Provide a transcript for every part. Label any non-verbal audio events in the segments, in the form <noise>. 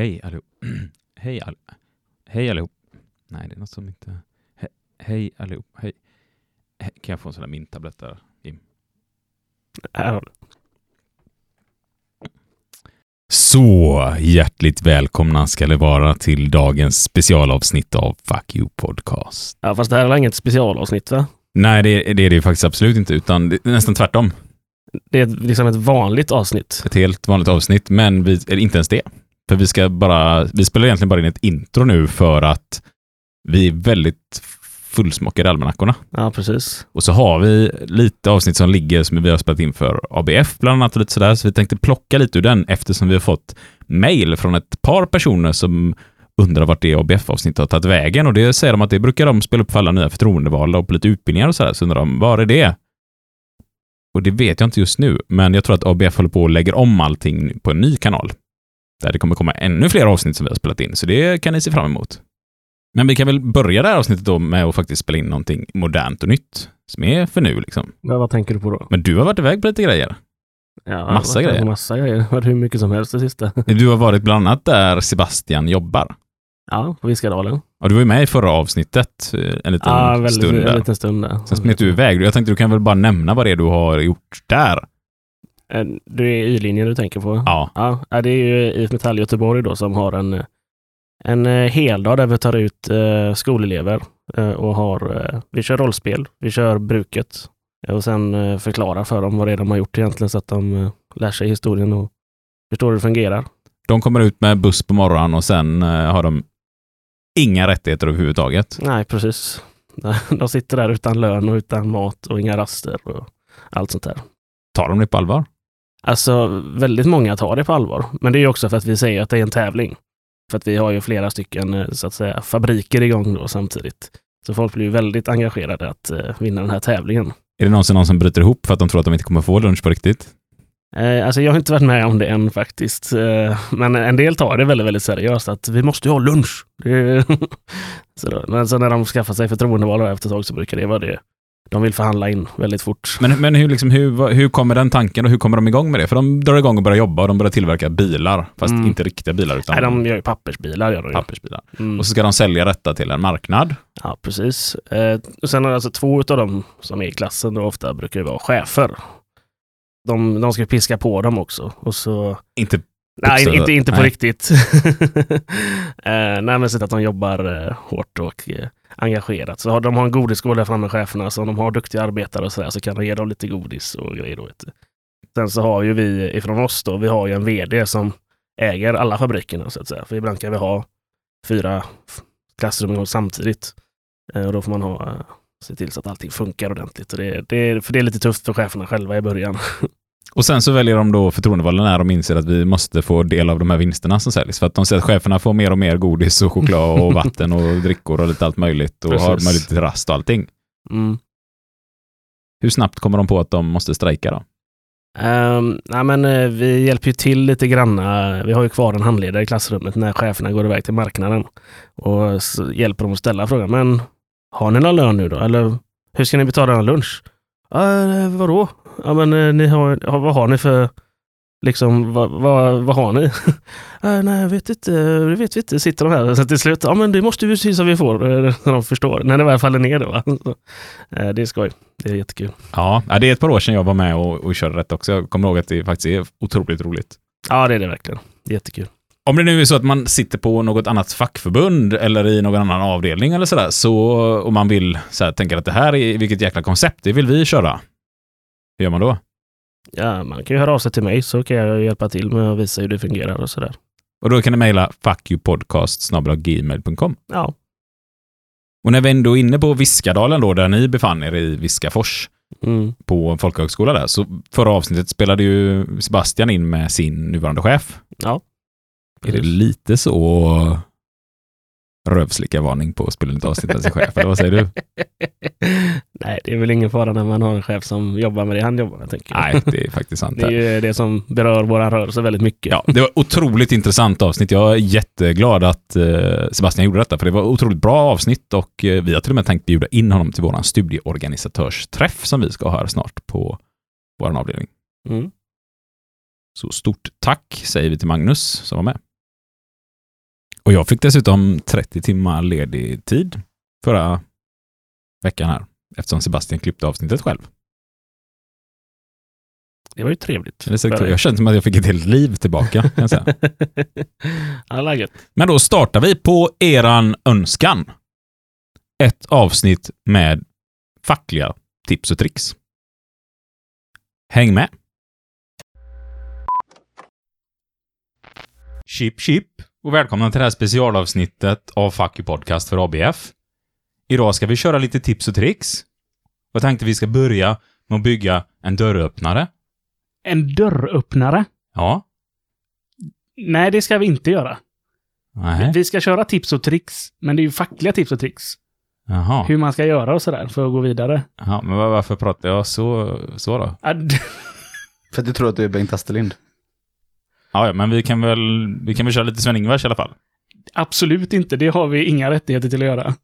Hej allihop. <clears throat> Hej all... Hej allihop. Nej, det är något som inte... He hej allihop. Hej. He kan jag få en sån där mintablett där, Jim? Här har du. Så hjärtligt välkomna ska det vara till dagens specialavsnitt av Fuck You Podcast. Ja, fast det här är inget specialavsnitt va? Nej, det, det är det faktiskt absolut inte, utan det är nästan tvärtom. Det är liksom ett vanligt avsnitt. Ett helt vanligt avsnitt, men vi, inte ens det. För vi ska bara, vi spelar egentligen bara in ett intro nu för att vi är väldigt fullsmockade i almanackorna. Ja, precis. Och så har vi lite avsnitt som ligger som vi har spelat in för ABF bland annat och lite sådär. Så vi tänkte plocka lite ur den eftersom vi har fått mail från ett par personer som undrar vart det ABF-avsnittet har tagit vägen och det säger de att det brukar de spela upp för alla nya förtroendevalda och på lite utbildningar och sådär. Så undrar de, var är det? Och det vet jag inte just nu, men jag tror att ABF håller på och lägger om allting på en ny kanal. Där det kommer komma ännu fler avsnitt som vi har spelat in, så det kan ni se fram emot. Men vi kan väl börja det här avsnittet då med att faktiskt spela in någonting modernt och nytt, som är för nu liksom. Men vad tänker du på då? Men du har varit iväg på lite grejer. Ja, Massa grejer. Massa grejer. Det har varit hur mycket som helst det sista. Du har varit bland annat där Sebastian jobbar. Ja, på Viskadalen. Och du var ju med i förra avsnittet eh, en liten Ja, väldigt, stund en där. liten stund där. Sen smet du iväg. Jag tänkte du kan väl bara nämna vad det är du har gjort där. Eh, Det är Y-linjen du tänker på? Ja, Ja, det är ju IF Metall Göteborg då som har en, en eh, heldag där vi tar ut eh, skolelever och har, vi kör rollspel, vi kör bruket och sen förklarar för dem vad det är de har gjort egentligen så att de lär sig historien och förstår hur det fungerar. de kommer ut med buss på morgonen och sen har de inga rättigheter överhuvudtaget. Nej, precis. <laughs> De sitter där utan lön och utan mat och inga raster och allt sånt där. Tar de det på allvar? Alltså, väldigt många tar det på allvar. Men det är också för att vi säger att det är en tävling. För att vi har ju flera stycken, eh, så att säga, fabriker igång då samtidigt. Så folk blir väldigt engagerade att eh, vinna den här tävlingen. Är det någonsin någon som bryter ihop för att de tror att de inte kommer få lunch på riktigt? Eh, alltså jag har inte varit med om det än faktiskt. Eh, men en del tar det väldigt, väldigt seriöst. Att vi måste ju ha lunch. <laughs> Så då. Men så när de skaffar sig förtroendevalda efter ett tag så brukar det vara det. De vill förhandla in väldigt fort. Men, men hur, liksom, hur, hur kommer den tanken och hur kommer de igång med det? För de drar igång och börjar jobba och de börjar tillverka bilar. Fast Mm. inte riktiga bilar utan Nej, de gör ju pappersbilar. Gör de pappersbilar. Mm. Och så ska de sälja detta till en marknad. Ja, precis. Eh, och sen är det alltså två av dem som är i klassen då ofta brukar vara chefer. De, de ska piska på dem också. Och så, Inte nej, inte, inte på Nej. riktigt. <laughs> eh, nej, men så att de jobbar eh, hårt och eh, engagerat. Så har de har en godisskål där framme, cheferna, så om de har duktiga arbetare och så, där, så kan de ge dem lite godis och grejer. Då, vet du. Sen så har ju vi ifrån oss då, vi har ju en vd som äger alla fabrikerna så att säga. För ibland kan vi ha fyra klassrum igång samtidigt. Eh, och då får man ha, eh, se till så att allting funkar ordentligt. Och det, det, för det är lite tufft för cheferna själva i början. <laughs> Och sen så väljer de då förtroendevalda när de inser att vi måste få del av de här vinsterna som säljs. För att de ser att cheferna får mer och mer godis och choklad och <laughs> vatten och drickor och lite allt möjligt och har Precis. möjlighet till rast och allting. Mm. Hur snabbt kommer de på att de måste strejka då? Um, nej, men, eh, vi hjälper ju till lite granna. Vi har ju kvar en handledare i klassrummet när cheferna går iväg till marknaden. Och så hjälper de att ställa frågan. Men har ni någon lön nu då? Eller hur ska ni betala en lunch? Uh, vadå? Ja, men, eh, ni har, vad har ni för... Liksom, vad, vad, vad har ni? <laughs> "Eh, nej, jag vet inte. Det vet vi inte. Sitter de här. Så till slut, ja men det måste vi se så vi får. eh, <laughs> När de förstår. När det väl faller ner då. Va? <laughs> Eh, det är skoj. Det är jättekul. Ja, det är ett par år sedan jag var med och, och körde rätt också. Jag kommer ihåg att det faktiskt är otroligt roligt. Ja, det är det verkligen. Det jättekul. Om det nu är så att man sitter på något annat fackförbund eller i någon annan avdelning eller sådär, så och man vill så här, tänker att det här är vilket jäkla koncept, det vill vi köra. Hur gör man då? Ja, man kan ju höra av sig till mig så kan jag hjälpa till med att visa hur det fungerar och sådär. Och då kan ni mejla fuckyoupodcast.gmail.com. Ja, Och när vi ändå är inne på Viskadalen då, där ni befann er i Viskafors mm. på en folkhögskola där, så förra avsnittet spelade ju Sebastian in med sin nuvarande chef. ja. Är det lite så rövslickarvarning på ett avsnitt med sin chef, eller vad säger du? <laughs> Nej, det är väl ingen fara när man har en chef som jobbar med det han jobbar med, tänker jag. Nej, det är faktiskt sant. Det är ju det som berör vår rörelse väldigt mycket. Ja, det var otroligt intressant avsnitt. Jag är jätteglad att eh, Sebastian gjorde detta, för det var otroligt bra avsnitt och eh, vi har till och med tänkt bjuda in honom till vår studieorganisatörsträff som vi ska ha här snart på vår avdelning. Mm. Så stort tack säger vi till Magnus som var med. Och jag fick dessutom 30 timmar ledig tid förra veckan här. Eftersom Sebastian klippte avsnittet själv. Det var ju trevligt. Jag kände som att jag fick ett helt liv tillbaka. Kan jag säga. <laughs> Men då startar vi på eran önskan. Ett avsnitt med fackliga tips och tricks. Häng med! Chip chip och välkomna till det här specialavsnittet av Fuck You Podcast för ABF. Idag ska vi köra lite tips och tricks. Jag tänkte vi ska börja med att bygga en dörröppnare. En dörröppnare? Ja. Nej, det ska vi inte göra. Nej. Vi ska köra tips och tricks, men det är ju fackliga tips och tricks. Jaha. Hur man ska göra och sådär för att gå vidare. Jaha, men var- varför pratar jag så, så då? Ja, <laughs> För att du tror att du är Bengt Asterlind. Ja, ja, men vi kan väl, vi kan väl köra lite Sven-Ingvars i alla fall. Absolut inte. Det har vi inga rättigheter till att göra.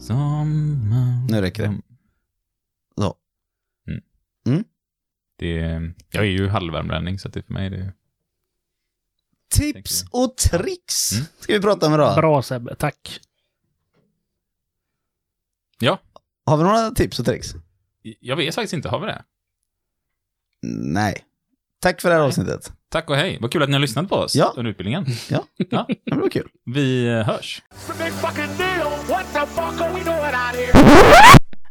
Som... Nu räcker det. Så. Det jag är ju halvvärmlänning, så det för mig är det... Tips och tricks Mm. ska vi prata om idag. Bra Sebbe, tack. Ja, Har vi några tips och tricks? jag vet faktiskt inte. Har vi det? Nej. Tack för det här avsnittet. Tack och hej. Vad kul att ni har lyssnat på oss Ja. under utbildningen. Ja, Ja, <laughs> det var kul. vi eh, hörs.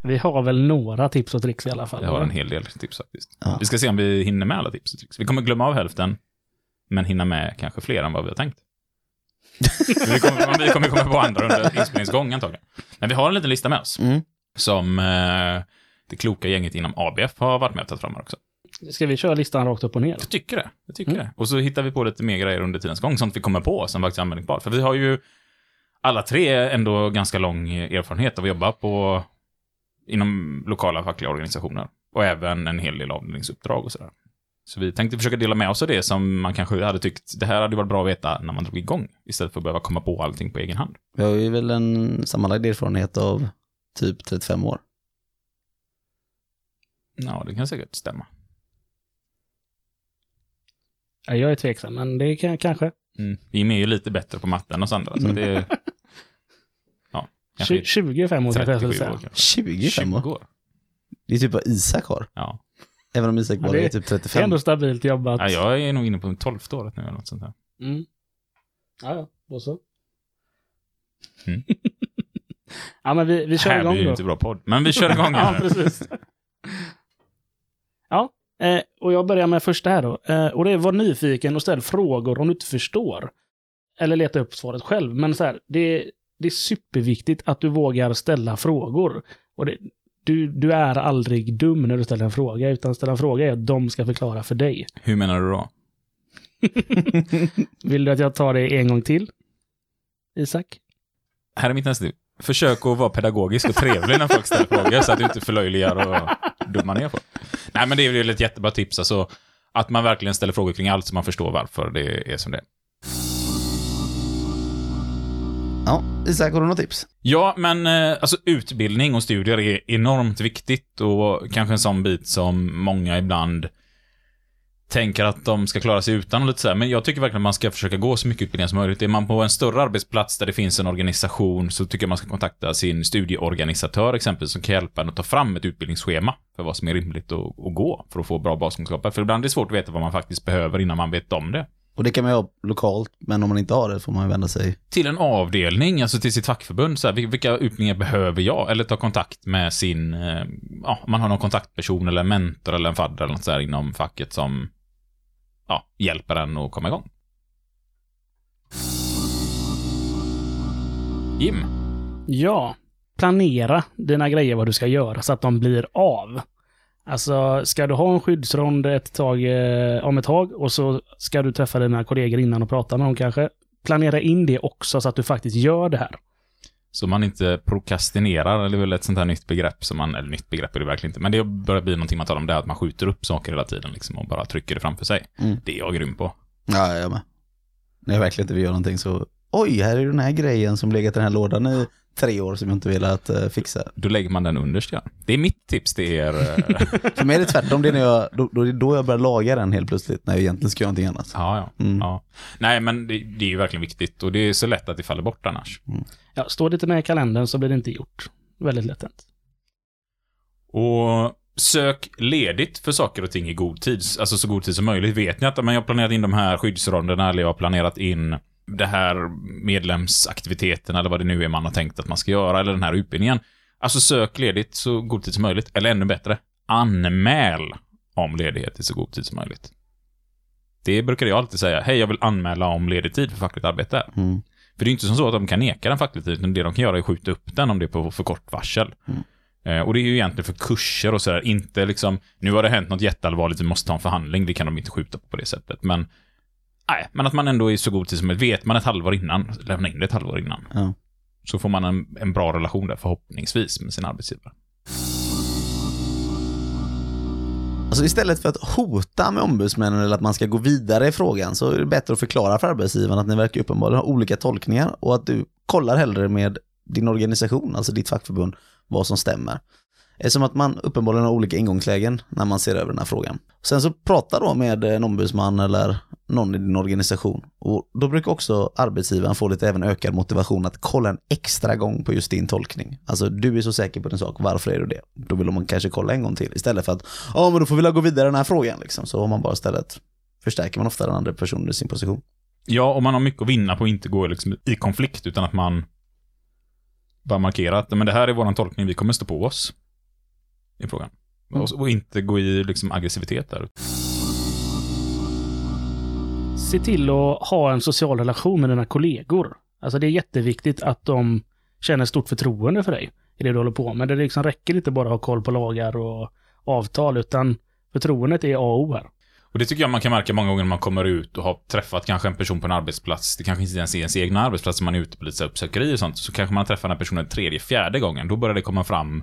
Vi har väl några tips och tricks i alla fall. Jag har en hel del tips faktiskt. Ja. Vi ska se om vi hinner med alla tips och tricks. Vi kommer glömma av hälften, men hinna med kanske fler än vad vi har tänkt. <laughs> Vi kommer, vi kommer komma på andra under inspelningsgång antagligen. Men vi har en liten lista med oss. Mm. som eh, det kloka gänget inom ABF har varit med och tagit fram här också. Ska vi köra listan rakt upp och ner? Jag tycker det. Jag tycker det. Och så hittar vi på lite mer grejer under tidens gång, sånt vi kommer på som faktiskt är användbart. För vi har ju alla tre ändå ganska lång erfarenhet av att jobba på inom lokala fackliga organisationer. Och även en hel del avdelningsuppdrag och sådär. Så vi tänkte försöka dela med oss av det som man kanske hade tyckt, det här hade varit bra att veta när man drog igång. Istället för att behöva komma på allting på egen hand. Vi har ju väl en sammanlagd erfarenhet av typ 35 år. Ja, det kan säkert stämma. Ja, jag är tveksam, men det kan kanske. Mm. Jimmy är ju lite bättre på matten än oss andra, så det... <laughs> Ja, kanske Tju- 25 år kanske jag skulle 37 säga. år kanske. 25 år. 20 år. Det är typ vad Isak har. Ja. Även om Isak Ja, bara det- är typ Det är 35. ändå stabilt jobbat. ja, jag är nog inne på 12 året nu eller något sånt där. Mm. Ja, ja, då så. Mm. <laughs> ja, men vi, vi kör här igång blir ju då. inte bra podd, men vi <laughs> kör igång ja, här nu. precis. Ja, eh, och jag börjar med första här då. Eh, och det är var nyfiken och ställ frågor om du inte förstår. Eller leta upp svaret själv. Men så här, det, det är superviktigt att du vågar ställa frågor. Och det, du, du är aldrig dum när du ställer en fråga, utan ställa en fråga är att de ska förklara för dig. Hur menar du då? <laughs> Vill du att jag tar det en gång till? Isak? Här är mitt nästa. Försök att vara pedagogisk och trevlig när folk ställer frågor så att du inte förlöjligar och dummar ner folk. Nej, men det är ju ett jättebra tips. Alltså, att man verkligen ställer frågor kring allt så man förstår varför det är som det är. Ja, Isak, har du något tips? Ja, men eh, alltså utbildning och studier är enormt viktigt och kanske en sån bit som många ibland tänker att de ska klara sig utan och lite sådär. Men jag tycker verkligen att man ska försöka gå så mycket utbildning som möjligt. Är man på en större arbetsplats där det finns en organisation så tycker jag man ska kontakta sin studieorganisatör exempelvis som kan hjälpa en att ta fram ett utbildningsschema för vad som är rimligt att, att gå för att få bra baskunskaper. För ibland är det svårt att veta vad man faktiskt behöver innan man vet om det. Och det kan man ju ha lokalt, men om man inte har det får man ju vända sig. till en avdelning, alltså till sitt fackförbund. Så här, vil- vilka utbildningar behöver jag? Eller ta kontakt med sin, eh, ja, man har någon kontaktperson eller en mentor eller en fadder eller något så här inom facket som, ja, hjälper en att komma igång. Jim, Ja, planera dina grejer vad du ska göra så att de blir av. Alltså, ska du ha en skyddsrond ett tag, eh, om ett tag och så ska du träffa dina kollegor innan och prata med dem kanske. Planera in det också så att du faktiskt gör det här. Så man inte prokrastinerar, är väl ett sånt här nytt begrepp som man, eller nytt begrepp är det verkligen inte, men det börjar bli någonting man talar om, det är att man skjuter upp saker hela tiden liksom och bara trycker det framför sig. Mm. Det är jag grym på. Ja, jag med. När jag verkligen inte vill göra någonting så, oj, här är den här grejen som legat i den här lådan i tre år som jag inte velat uh, fixa. Då lägger man den underst, ja. Det är mitt tips till er. eh, <laughs> För mig är det tvärtom, det är när jag, då, då, då jag börjar laga den helt plötsligt, när jag egentligen ska göra någonting annat. ja, ja. Mm. ja. Nej, men det, det är ju verkligen viktigt och det är så lätt att det faller bort annars. Ja, står det inte med i kalendern så blir det inte gjort. Väldigt lätt hänt. Och sök ledigt för saker och ting i god tid, alltså så god tid som möjligt. Vet ni att men jag har planerat in de här skyddsronderna eller jag har planerat in det här medlemsaktiviteten eller vad det nu är man har tänkt att man ska göra eller den här utbildningen. Alltså sök ledigt så god tid som möjligt. Eller ännu bättre, anmäl om ledighet i så god tid som möjligt. Det brukar jag alltid säga. Hej, jag vill anmäla om ledig tid för fackligt arbete. Mm. För det är inte som så att de kan neka den facklig tid, utan det de kan göra är att skjuta upp den om det är på för kort varsel. Mm. Eh, och det är ju egentligen för kurser och sådär, inte liksom, nu har det hänt något jätteallvarligt, vi måste ta en förhandling, det kan de inte skjuta på på det sättet. Men, nej, men att man ändå är så god tid som möjligt. Vet man ett halvår innan, lämna in det ett halvår innan. Ja. Så får man en, en bra relation där förhoppningsvis med sin arbetsgivare. Alltså istället för att hota med ombudsmännen eller att man ska gå vidare i frågan så är det bättre att förklara för arbetsgivaren att ni verkar uppenbarligen ha olika tolkningar och att du kollar hellre med din organisation, alltså ditt fackförbund, vad som stämmer. Eftersom att man uppenbarligen har olika ingångslägen när man ser över den här frågan. Sen så prata då med en ombudsman eller någon i din organisation och då brukar också arbetsgivaren få lite även ökad motivation att kolla en extra gång på just din tolkning. Alltså du är så säker på din sak, varför är du det? Då vill man kanske kolla en gång till istället för att ja men då får vi väl gå vidare i den här frågan liksom. Så har man bara istället förstärker man ofta den andra personen i sin position. Ja, och man har mycket att vinna på att inte gå liksom i konflikt, utan att man bara markerar att men det här är vår tolkning, vi kommer stå på oss i frågan. Mm. Och, och inte gå i liksom aggressivitet där. Se till att ha en social relation med dina kollegor. Alltså det är jätteviktigt att de känner stort förtroende för dig i det du håller på med. Det liksom räcker inte bara att ha koll på lagar och avtal, utan förtroendet är A och O här. Och det tycker jag man kan märka många gånger när man kommer ut och har träffat kanske en person på en arbetsplats. Det kanske inte ens är ens egna arbetsplats, man är ute på lite uppsökeri och sånt. Så kanske man träffar den här personen tredje, fjärde gången. Då börjar det komma fram,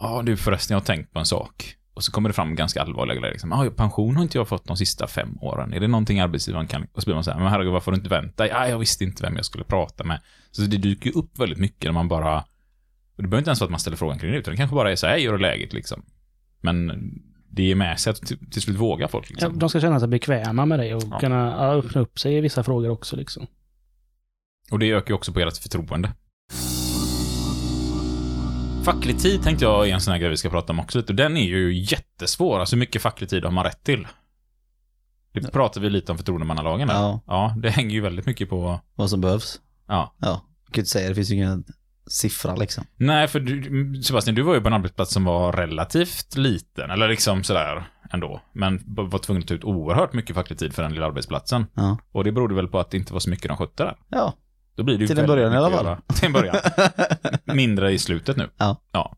ja du förresten, jag har tänkt på en sak. Och så kommer det fram ganska allvarliga grejer. Liksom, ah, pension har inte jag fått de sista fem åren. Är det någonting arbetsgivaren kan... Och så blir man så här, men herregud, varför har du inte vänt dig? Ah, jag visste inte vem jag skulle prata med. Så det dyker ju upp väldigt mycket när man bara... Och det behöver inte ens vara att man ställer frågan kring det, utan det kanske bara är så här, är läget liksom? Men det ger med sig att till, till slut vågar folk Ja, liksom. de ska känna sig bekväma med dig och Ja. kunna ja, öppna upp sig i vissa frågor också. Liksom. Och det ökar ju också på ert förtroende. Facklig tid tänkte jag är en sån här grej vi ska prata om också lite. Och den är ju jättesvår. Alltså hur mycket facklig tid har man rätt till? Det pratar vi lite om förtroendemannalagen där. Ja. ja, det hänger ju väldigt mycket på... Vad som behövs. Ja. Ja, jag kan inte säga, det finns ju ingen siffra liksom. Nej, för du, Sebastian, du var ju på en arbetsplats som var relativt liten, eller liksom sådär ändå. Men var tvungen att ta ut oerhört mycket facklig tid för den lilla arbetsplatsen. Ja. Och det berodde väl på att det inte var så mycket de skötte där. Ja, Då blir det Till en början i alla fall. Till en början. <laughs> Mindre i slutet nu. Ja. ja.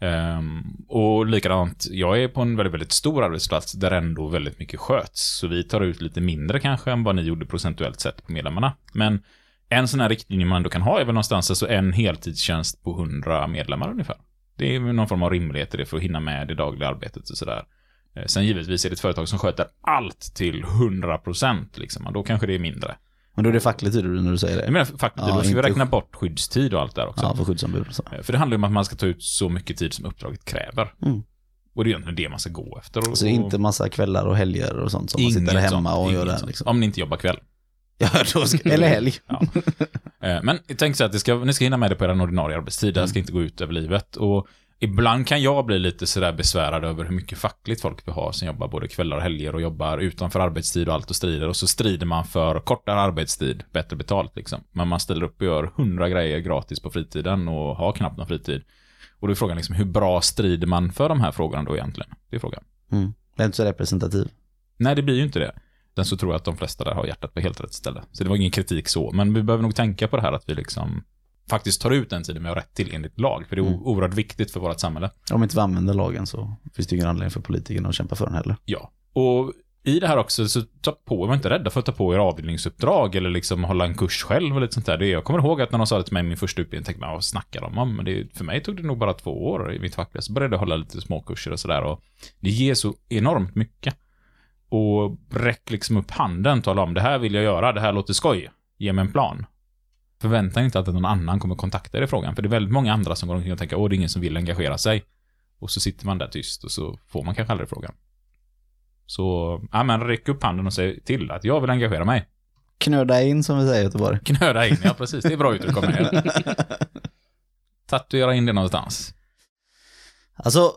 Ehm, och likadant, jag är på en väldigt, väldigt stor arbetsplats där ändå väldigt mycket sköts. Så vi tar ut lite mindre kanske än vad ni gjorde procentuellt sett på medlemmarna. Men en sån här riktlinje man ändå kan ha är väl någonstans alltså en heltidstjänst på 100 medlemmar ungefär. Det är någon form av rimlighet i det för att hinna med det dagliga arbetet och sådär. Eh, Sen givetvis är det ett företag som sköter allt till 100% liksom, och då kanske det är mindre. Men då är det facklig tid när du säger Jag det. menar faktiskt, Ja, då ska vi räkna bort skyddstid och allt där också. Ja, för skyddsombud så. Eh, För det handlar ju om att man ska ta ut så mycket tid som uppdraget kräver. Mm. Och det är egentligen det man ska gå efter. Och, Så det är inte massa kvällar och helger och sånt som man sitter hemma sånt, och gör det liksom. Om ni inte jobbar kväll. Ja, då ska, eller helg. <laughs> Ja. Eh, Men tänk så att det ska, ni ska hinna med det på er ordinarie arbetstid. Det här ska inte gå ut över livet. Och ibland kan jag bli lite sådär besvärad över hur mycket fackligt folk vi har som jobbar både kvällar och helger och jobbar utanför arbetstid och allt och strider. Och så strider man för kortare arbetstid, bättre betalt liksom. Men man ställer upp och gör hundra grejer gratis på fritiden och har knappt någon fritid. Och då är frågan liksom, hur bra strider man för de här frågorna då egentligen? Det är frågan. Mm. Det är inte så representativ. Nej, det blir ju inte det. Den så tror jag att de flesta där har hjärtat på helt rätt ställe. Så det var ingen kritik så, men vi behöver nog tänka på det här att vi liksom faktiskt tar ut den tiden vi har rätt till enligt lag, för det är Mm. oerhört viktigt för vårt samhälle. Om inte vi använder lagen så finns det ingen anledning för politikerna att kämpa för den heller. Ja. Och i det här också, så ta på, var inte rädda för att ta på er avdelningsuppdrag eller liksom hålla en kurs själv och lite sånt där. Det, jag kommer ihåg att när de sa det till mig i min första utbildning, tänkte man, vad snackar de om? Men det, för mig tog det nog bara två år i mitt fackliga, så började jag hålla lite småkurser och sådär och det ger så enormt mycket. Och räck liksom upp handen, tala om det här vill jag göra, det här låter skoj, ge mig en plan. Förvänta inte att någon annan kommer kontakta er i frågan, för det är väldigt många andra som går omkring och tänker, åh, det är ingen som vill engagera sig. Och så sitter man där tyst och så får man kanske aldrig frågan. Så, ja men räck upp handen och säg till att jag vill engagera mig. Knöda in som vi säger i Göteborg. Knöda in, ja precis. Det är bra uttryck av mig. Tatuera in det någonstans. Alltså,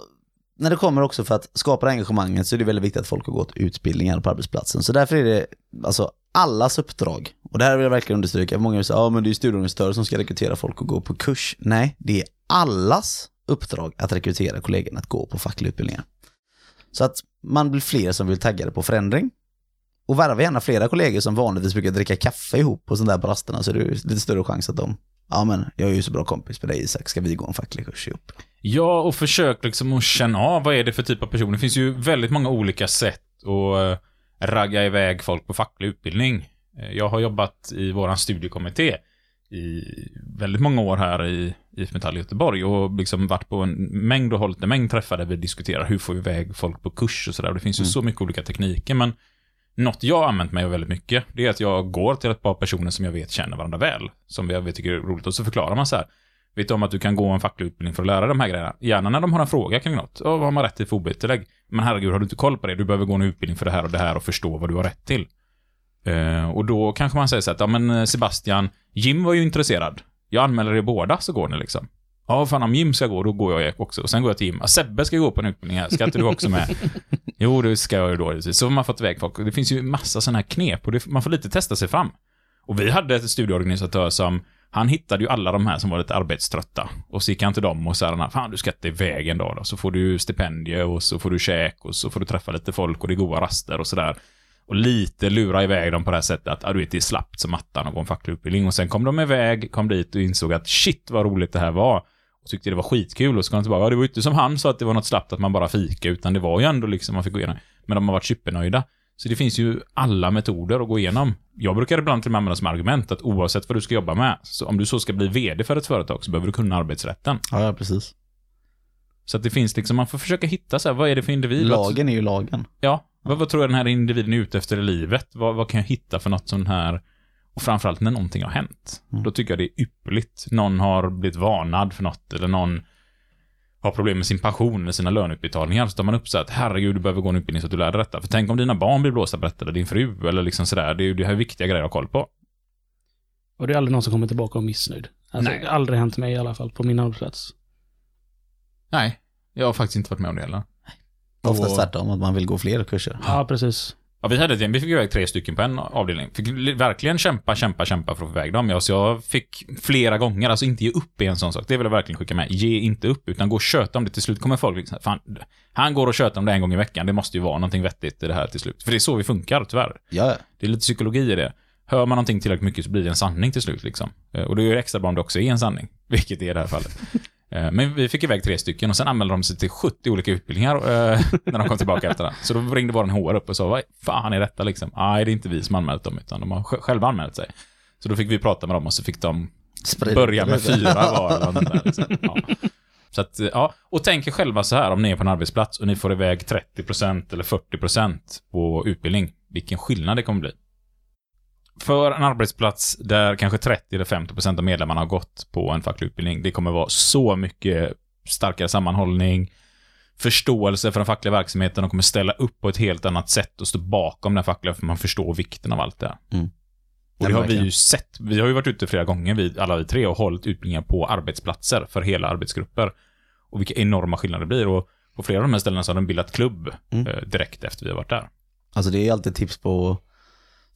när det kommer också för att skapa engagemanget så är det väldigt viktigt att folk har gått utbildningar på arbetsplatsen. Så därför är det alltså allas uppdrag. Och det här vill jag verkligen understryka. Många säger att ja men det är studieorganisatörer som ska rekrytera folk och gå på kurs. Nej, det är allas uppdrag att rekrytera kollegorna att gå på fackliga utbildningar. Så att man blir fler som vill taggade på förändring. Och värva gärna flera kollegor som vanligtvis brukar dricka kaffe ihop på sådana där på rasterna så är det ju lite större chans att de, ja men jag är ju så bra kompis med dig Isak, ska vi gå en facklig kurs ihop? Ja, och försök liksom att känna av vad är det för typ av person. Det finns ju väldigt många olika sätt att ragga iväg folk på facklig utbildning. Eh, Jag har jobbat i våran studiekommitté i väldigt många år här i IF Metall i Göteborg och liksom varit på en mängd och hållit en mängd träffar där vi diskuterar hur får vi iväg folk på kurs och sådär. Det finns ju så mycket olika tekniker, men något jag har använt mig av väldigt mycket, det är att jag går till ett par personer som jag vet känner varandra väl, som jag vet tycker är roligt, och så förklarar man så här. Vet du om att du kan gå en facklig utbildning för att lära de här grejerna? Gärna när de har en fråga kring något. Ja, vad har man rätt till för OB-tillägg? Men herregud, har du inte koll på det? Du behöver gå en utbildning för det här och det här och förstå vad du har rätt till. Eh, och då kanske man säger så att, ja men eh, Sebastian, Jim var ju intresserad. Jag anmäler er båda så går ni liksom. Ja, fan om Jim ska gå, då går jag också. Och sen går jag till Jim. Ja, Sebbe ska gå på en utbildning här, ska inte du också med? <laughs> jo, det ska jag ju då. Så har man fått iväg folk. Det finns ju massa sådana här knep och det, man får lite testa sig fram. Och vi hade ett studieorganisatör som, han hittade ju alla de här som var lite arbetströtta. Och så gick han till dem och sa, fan du ska inte iväg en dag då. Så får du stipendier och så får du käk och så får du träffa lite folk och det är goda raster och sådär. Och lite lura iväg dem på det här sättet att, ja du vet, det är slappt som attan att gå en facklig utbildning. Och sen kom de iväg, kom dit och insåg att shit vad roligt det här var. Och tyckte det var skitkul och så kom de tillbaka, ja det var ju inte som han sa att det var något slappt att man bara fika, utan det var ju ändå liksom man fick gå igenom. Men de har varit supernöjda. Så det finns ju alla metoder att gå igenom. Jag brukar ibland till och med använda som argument att oavsett vad du ska jobba med, så om du så ska bli VD för ett företag så behöver du kunna arbetsrätten. Ja, ja precis. Så att det finns liksom, man får försöka hitta så här, vad är det för individ? Lagen är ju lagen. Ja, vad, vad tror jag den här individen är ute efter i livet? Vad, vad kan jag hitta för något sånt här? Och framförallt när någonting har hänt. Mm. Då tycker jag det är ypperligt. Någon har blivit varnad för något eller någon har problem med sin pension eller sina löneutbetalningar. Så tar man upp så att herregud, du behöver gå en utbildning så att du lär dig detta. För tänk om dina barn blir blåsta på detta eller din fru eller liksom sådär. Det är ju det här är viktiga grejer att ha koll på. Och det är aldrig någon som kommer tillbaka och är missnöjd. Alltså, Nej. Det har aldrig hänt mig i alla fall på min arbetsplats. Nej, jag har faktiskt inte varit med om det heller. Oftast Och- tvärtom, att man vill gå fler kurser. Ja, precis. Ja, vi hade ett gäng, vi fick iväg tre stycken på en avdelning. Fick li- verkligen kämpa, kämpa, kämpa för att få iväg dem. Ja, så jag fick flera gånger, alltså inte ge upp i en sån sak. Det vill jag verkligen skicka med. Ge inte upp, utan gå och köta om det. Till slut kommer folk liksom, fan, han går och tjötar om det en gång i veckan. Det måste ju vara någonting vettigt i det här till slut. För det är så vi funkar, tyvärr. Ja, Det är lite psykologi i det. Hör man någonting tillräckligt mycket så blir det en sanning till slut liksom. Eh, Och det är ju extra bra om det också är en sanning, <laughs> vilket det är i det här fallet. Eh, Men vi fick iväg tre stycken och sen anmälde de sig till 70 olika utbildningar eh, <laughs> när de kom tillbaka efter det. Så då ringde våran HR upp och sa, vad fan är detta liksom? Nej, det är inte vi som anmält dem, utan de har sj- själva anmält sig. Så då fick vi prata med dem och så fick de Sprid börja med fyra <laughs> var där, liksom. ja. Så att, ja, och tänk er själva så här, om ni är på en arbetsplats och ni får iväg 30% eller 40% på utbildning, vilken skillnad det kommer bli. För en arbetsplats där kanske 30 eller 50% av medlemmarna har gått på en facklig utbildning, det kommer vara så mycket starkare sammanhållning, förståelse för den fackliga verksamheten, de kommer ställa upp på ett helt annat sätt och stå bakom den fackliga, för man förstår vikten av allt det här. Mm. Och det har vi ju sett. Vi har ju varit ute flera gånger, vi, alla vi tre, och hållit utbildningar på arbetsplatser för hela arbetsgrupper. Och vilka enorma skillnader det blir. Och på flera av de här ställena så har de bildat klubb Mm. eh, direkt efter vi har varit där. Alltså det är alltid tips på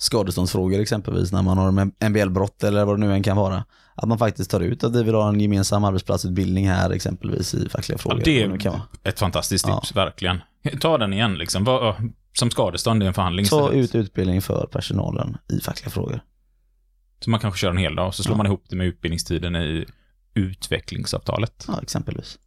skadeståndsfrågor exempelvis när man har en MBL-brott eller vad det nu än kan vara. Att man faktiskt tar ut att vi vill ha en gemensam arbetsplatsutbildning här exempelvis i fackliga frågor. det är- vara. Ett fantastiskt Ja. tips, verkligen. Ta den igen liksom. Som skadestånd i en förhandling Ta istället. ut utbildning för personalen i fackliga frågor. Så man kanske kör en hel dag, och så slår Ja. man ihop det med utbildningstiden i utvecklingsavtalet. Ja, exempelvis.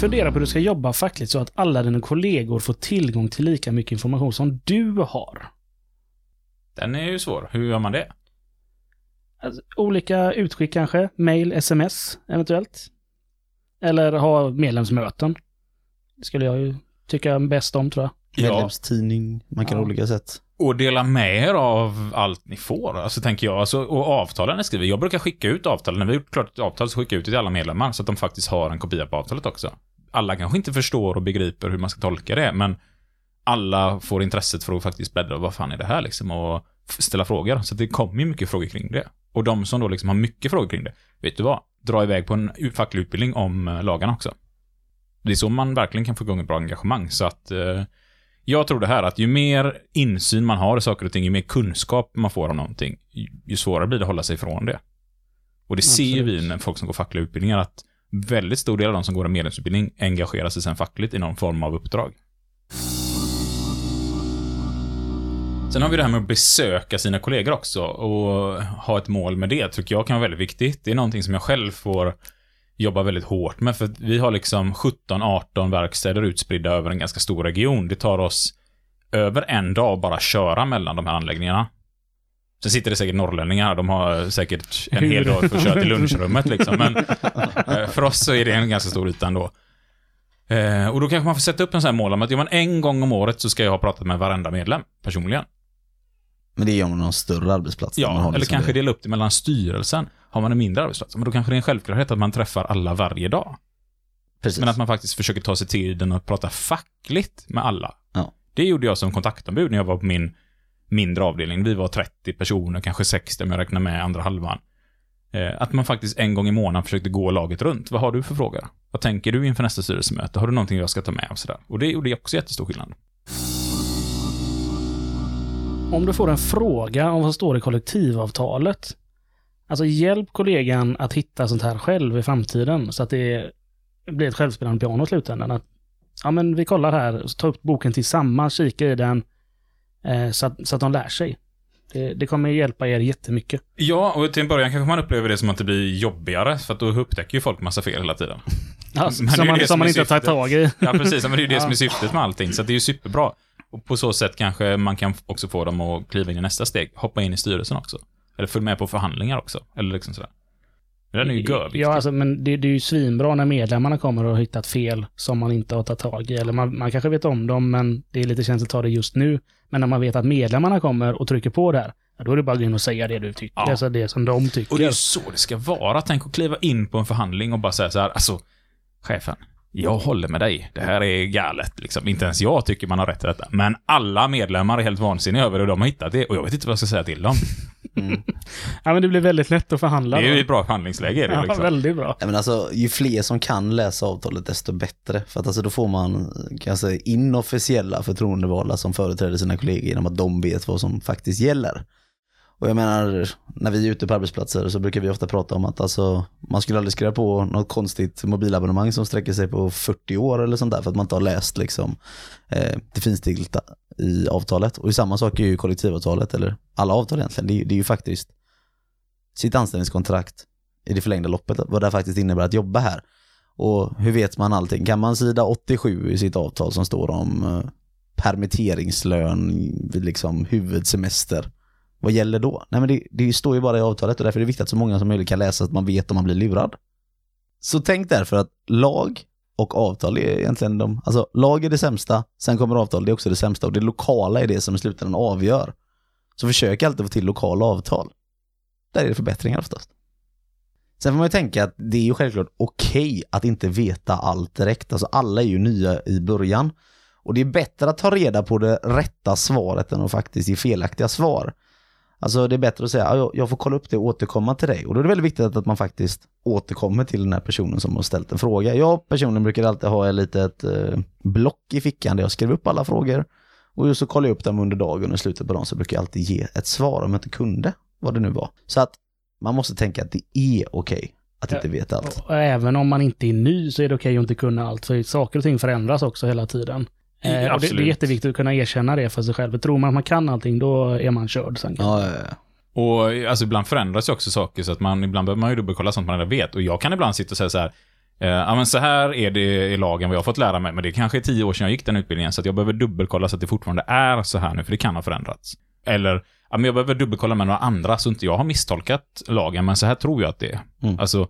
Fundera på hur du ska jobba fackligt så att alla dina kollegor får tillgång till lika mycket information som du har. Den är ju svår. Hur gör man det? Alltså, olika utskick kanske, mail, sms eventuellt. Eller ha medlemsmöten. Det skulle jag ju tycka bäst om tror jag. Medlemstidning, man kan Ja. ha olika sätt. Och dela med er av allt ni får, alltså tänker jag. Alltså, och avtalen ni skriver. Jag brukar skicka ut avtalen. När vi har gjort klart ett avtal så skickar jag ut det till alla medlemmar så att de faktiskt har en kopia på avtalet också. Alla kanske inte förstår och begriper hur man ska tolka det, men alla får intresset för att faktiskt bläddra. Vad fan är det här liksom? Och ställa frågor. Så det kommer ju mycket frågor kring det. Och de som då liksom har mycket frågor kring det, vet du vad? Dra iväg på en facklig utbildning om eh, lagarna också. Det är så man verkligen kan få igång ett bra engagemang. Så att eh, jag tror det här att ju mer insyn man har i saker och ting, ju mer kunskap man får om någonting, ju, svårare blir det att hålla sig ifrån det. Och det ser ju Absolut. vi när folk som går fackliga utbildningar att väldigt stor del av de som går en medlemsutbildning engagerar sig sen fackligt i någon form av uppdrag. Sen har vi det här med att besöka sina kollegor också och ha ett mål med det tycker jag kan vara väldigt viktigt. Det är någonting som jag själv får jobba väldigt hårt med för vi har liksom 17-18 verkstäder utspridda över en ganska stor region. Det tar oss över en dag att bara köra mellan de här anläggningarna. Sen sitter det säkert norrlänningar, de har säkert en hel dag för att köra till lunchrummet liksom. Men <laughs> eh, för oss så är det en ganska stor yta ändå. Eh, och då kanske man får sätta upp en sån här mål om att men en gång om året så ska jag ha pratat med varenda medlem personligen. Men det är om någon större arbetsplats. man Ja, har eller liksom kanske det. dela upp det mellan styrelsen. Har man en mindre arbetsplats, men då kanske det är en självklarhet att man träffar alla varje dag. Precis. Men att man faktiskt försöker ta sig tiden att prata fackligt med alla. Ja. Det gjorde jag som kontaktombud när jag var på min mindre avdelning. Vi var 30 personer, kanske 60 om jag räknar med andra halvan. Eh, att man faktiskt en gång i månaden försökte gå laget runt. Vad har du för frågor? Vad tänker du inför nästa styrelsemöte? Har du någonting jag ska ta med och sådär? Och det gjorde också jättestor skillnad. Om du får en fråga om vad som står i kollektivavtalet. Alltså hjälp kollegan att hitta sånt här själv i framtiden så att det blir ett självspelande piano i slutändan. Att, ja men vi kollar här, ta upp boken tillsammans, kika i den så, att, så att de lär sig. Det, det kommer hjälpa er jättemycket. Ja, och till en början kanske man upplever det som att det blir jobbigare, för att då upptäcker ju folk massa fel hela tiden. <laughs> Ja, som man, som som man inte har tagit tag i. Ja, precis. Men det är ju det <laughs> Ja. som är syftet med allting, så det är ju superbra. Och på så sätt kanske man kan också få dem att kliva in i nästa steg, hoppa in i styrelsen också. Eller följa med på förhandlingar också. Eller liksom sådär. Den är ju görviktig. Ja, alltså, men det, det är ju svinbra när medlemmarna kommer och har hittat fel som man inte har tagit tag i. Eller man, man kanske vet om dem, men det är lite känsligt att ta det just nu. Men när man vet att medlemmarna kommer och trycker på det här, ja, då är det bara att gå in och säga det du tycker. Ja. Alltså det som de tycker. Och det är så det ska vara. Tänk att kliva in på en förhandling och bara säga så här, alltså, chefen, jag håller med dig. Det här är galet. Liksom. Inte ens jag tycker man har rätt till detta. Men alla medlemmar är helt vansinniga över hur de har hittat det och jag vet inte vad jag ska säga till dem. <laughs> Ja, men det blir väldigt lätt att förhandla. Det är ju ett bra förhandlingsläge. Det, ja, liksom. väldigt bra. Ja, men alltså, ju fler som kan läsa avtalet desto bättre. För att alltså, då får man kan jag säga, inofficiella förtroendevalda som företräder sina kollegor genom att de vet vad som faktiskt gäller. Och jag menar, när vi är ute på arbetsplatser så brukar vi ofta prata om att alltså, man skulle aldrig skriva på något konstigt mobilabonnemang som sträcker sig på 40 år eller sånt där för att man inte har läst liksom, eh, det finstilta i avtalet. Och samma sak är ju kollektivavtalet, eller alla avtal egentligen. Det är, ju- det är ju faktiskt sitt anställningskontrakt i det förlängda loppet, vad det faktiskt innebär att jobba här. Och hur vet man allting? Kan man sida 87 i sitt avtal som står om eh, permitteringslön vid liksom huvudsemester? Vad gäller då? Nej men det, det står ju bara i avtalet och därför är det viktigt att så många som möjligt kan läsa så att man vet om man blir lurad. Så tänk därför att lag och avtal är egentligen de, alltså lag är det sämsta, sen kommer avtal, det är också det sämsta och det lokala är det som i slutändan avgör. Så försök alltid få till lokala avtal. Där är det förbättringar oftast. Sen får man ju tänka att det är ju självklart okej att inte veta allt direkt. Alltså alla är ju nya i början. Och det är bättre att ta reda på det rätta svaret än att faktiskt ge felaktiga svar. Alltså det är bättre att säga, "Ja, jag- får kolla upp det och återkomma till dig. Och då är det väldigt viktigt att man faktiskt återkommer till den här personen som har ställt en fråga. Jag personligen brukar alltid ha ett litet eh, block i fickan där jag skriver upp alla frågor. Och så kollar jag upp dem under dagen och i slutet på dagen så brukar jag alltid ge ett svar om jag inte kunde, vad det nu var. Så att man måste tänka att det är okej att Ja. inte veta allt. Även om man inte är ny så är det okej att inte kunna allt. För saker och ting förändras också hela tiden. Ja, Eh, och det, det är jätteviktigt att kunna erkänna det för sig själv. Tror man att man kan allting, då är man körd sen. Ja, ja, ja. Och alltså ibland förändras ju också saker så att man, ibland behöver man ju dubbelkolla sånt man redan vet. Och jag kan ibland sitta och säga så här, Eh, men så här är det i lagen vad jag har fått lära mig, men det kanske är tio år sedan jag gick den utbildningen, så att jag behöver dubbelkolla så att det fortfarande är så här nu, för det kan ha förändrats. Eller, ja, men jag behöver dubbelkolla med några andra, så inte jag har misstolkat lagen, men så här tror jag att det är. Mm. Alltså,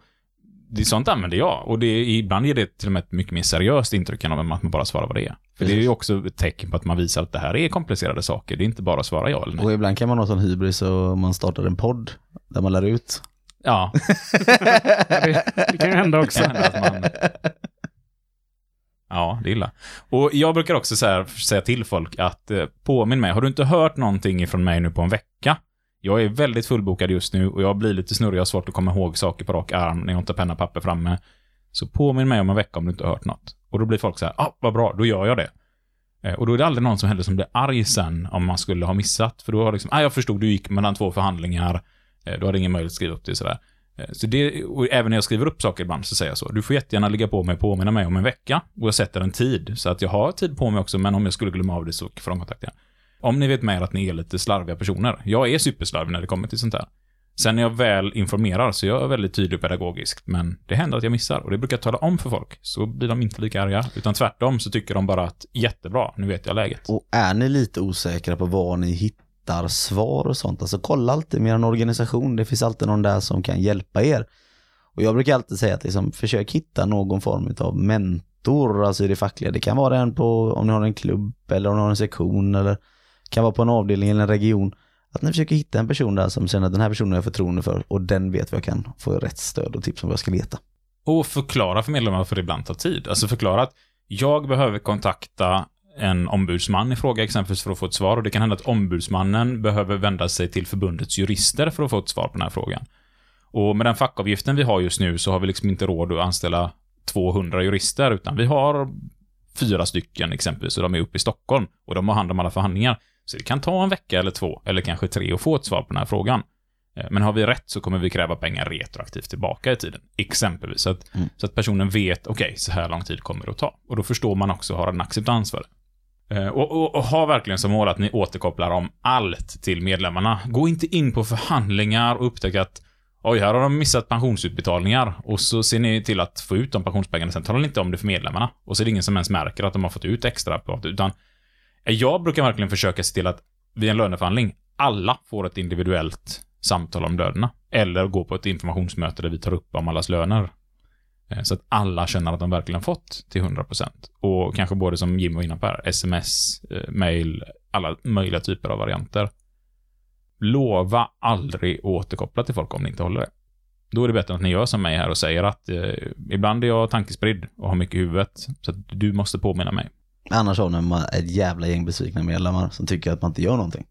det, sånt använder jag, och det, ibland ger det till och med ett mycket mer seriöst intryck än om att man bara svarar vad det är. För det är ju också ett tecken på att man visar att det här är komplicerade saker, det är inte bara att svara ja eller nej. Och ibland kan man ha sån hybris och man startar en podd där man lär ut. Ja, <laughs> Det, det kan ju hända också. kan hända att man... Ja, det är illa. Och jag brukar också så här, säga till folk att eh, påminn mig, har du inte hört någonting ifrån mig nu på en vecka? Jag är väldigt fullbokad just nu och jag blir lite snurrig, jag har svårt att komma ihåg saker på rak arm när jag inte har penna och papper framme. Så påminn mig om en vecka om du inte har hört något. Och då blir folk så här, ah, vad bra, då gör jag det. Eh, och då är det aldrig någon som heller som blir arg sen om man skulle ha missat. För då har liksom, ah, jag förstod, du gick mellan två förhandlingar, eh, du hade ingen möjlighet att skriva upp det sådär. Eh, så det, och även när jag skriver upp saker ibland så säger jag så. Du får jättegärna ligga på mig och påminna mig om en vecka. Och jag sätter en tid. Så att jag har tid på mig också, men om jag skulle glömma av det så får de kontakta. Om ni vet med er att ni är lite slarviga personer. Jag är superslarvig när det kommer till sånt här. Sen när jag väl informerar så är jag väldigt tydlig och. Men det händer att jag missar och det brukar jag tala om för folk. Så blir de inte lika arga. Utan tvärtom så tycker de bara att jättebra, nu vet jag läget. Och är ni lite osäkra på var ni hittar svar och sånt, alltså kolla alltid med en organisation. Det finns alltid någon där som kan hjälpa er. Och jag brukar alltid säga att liksom, försök hitta någon form av mentor, alltså i det fackliga. Det kan vara en på, om ni har en klubb eller om ni har en sektion eller kan vara på en avdelning eller en region. Att ni försöker hitta en person där som känner att den här personen har jag förtroende för och den vet vad jag kan få rätt stöd och tips om vad jag ska leta. Och förklara för medlemmarna varför det ibland tar tid. Alltså förklara att jag behöver kontakta en ombudsman i fråga exempelvis för att få ett svar och det kan hända att ombudsmannen behöver vända sig till förbundets jurister för att få ett svar på den här frågan. Och med den fackavgiften vi har just nu så har vi liksom inte råd att anställa 200 jurister utan vi har fyra stycken exempelvis och de är uppe i Stockholm och de har hand om alla förhandlingar. Så det kan ta en vecka eller två eller kanske tre att få ett svar på den här frågan. Eh, Men har vi rätt så kommer vi kräva pengar retroaktivt tillbaka i tiden. Exempelvis. Så att, Mm. så att personen vet, okej, så här lång tid kommer det att ta. Och då förstår man också har en acceptans för det. Eh, Och, och, och ha verkligen som mål att ni återkopplar om allt till medlemmarna. Gå inte in på förhandlingar och upptäck att Oj, här har de missat pensionsutbetalningar och så ser ni till att få ut de pensionspengarna. Sen talar ni inte om det för medlemmarna. Och så är det ingen som ens märker att de har fått ut extra på. Utan jag brukar verkligen försöka se till att vid en löneförhandling, alla får ett individuellt samtal om lönerna. Eller gå på ett informationsmöte där vi tar upp om allas löner. Eh, så att alla känner att de verkligen fått till 100%. Och kanske både som Jim var inne på här, sms, eh, mail, alla möjliga typer av varianter. Lova aldrig att återkoppla till folk om ni inte håller det. Då är det bättre att ni gör som mig här och säger att eh, ibland är jag tankespridd och har mycket i huvudet. Så att du måste påminna mig. Annars har man ett jävla gäng besvikna medlemmar som tycker att man inte gör någonting.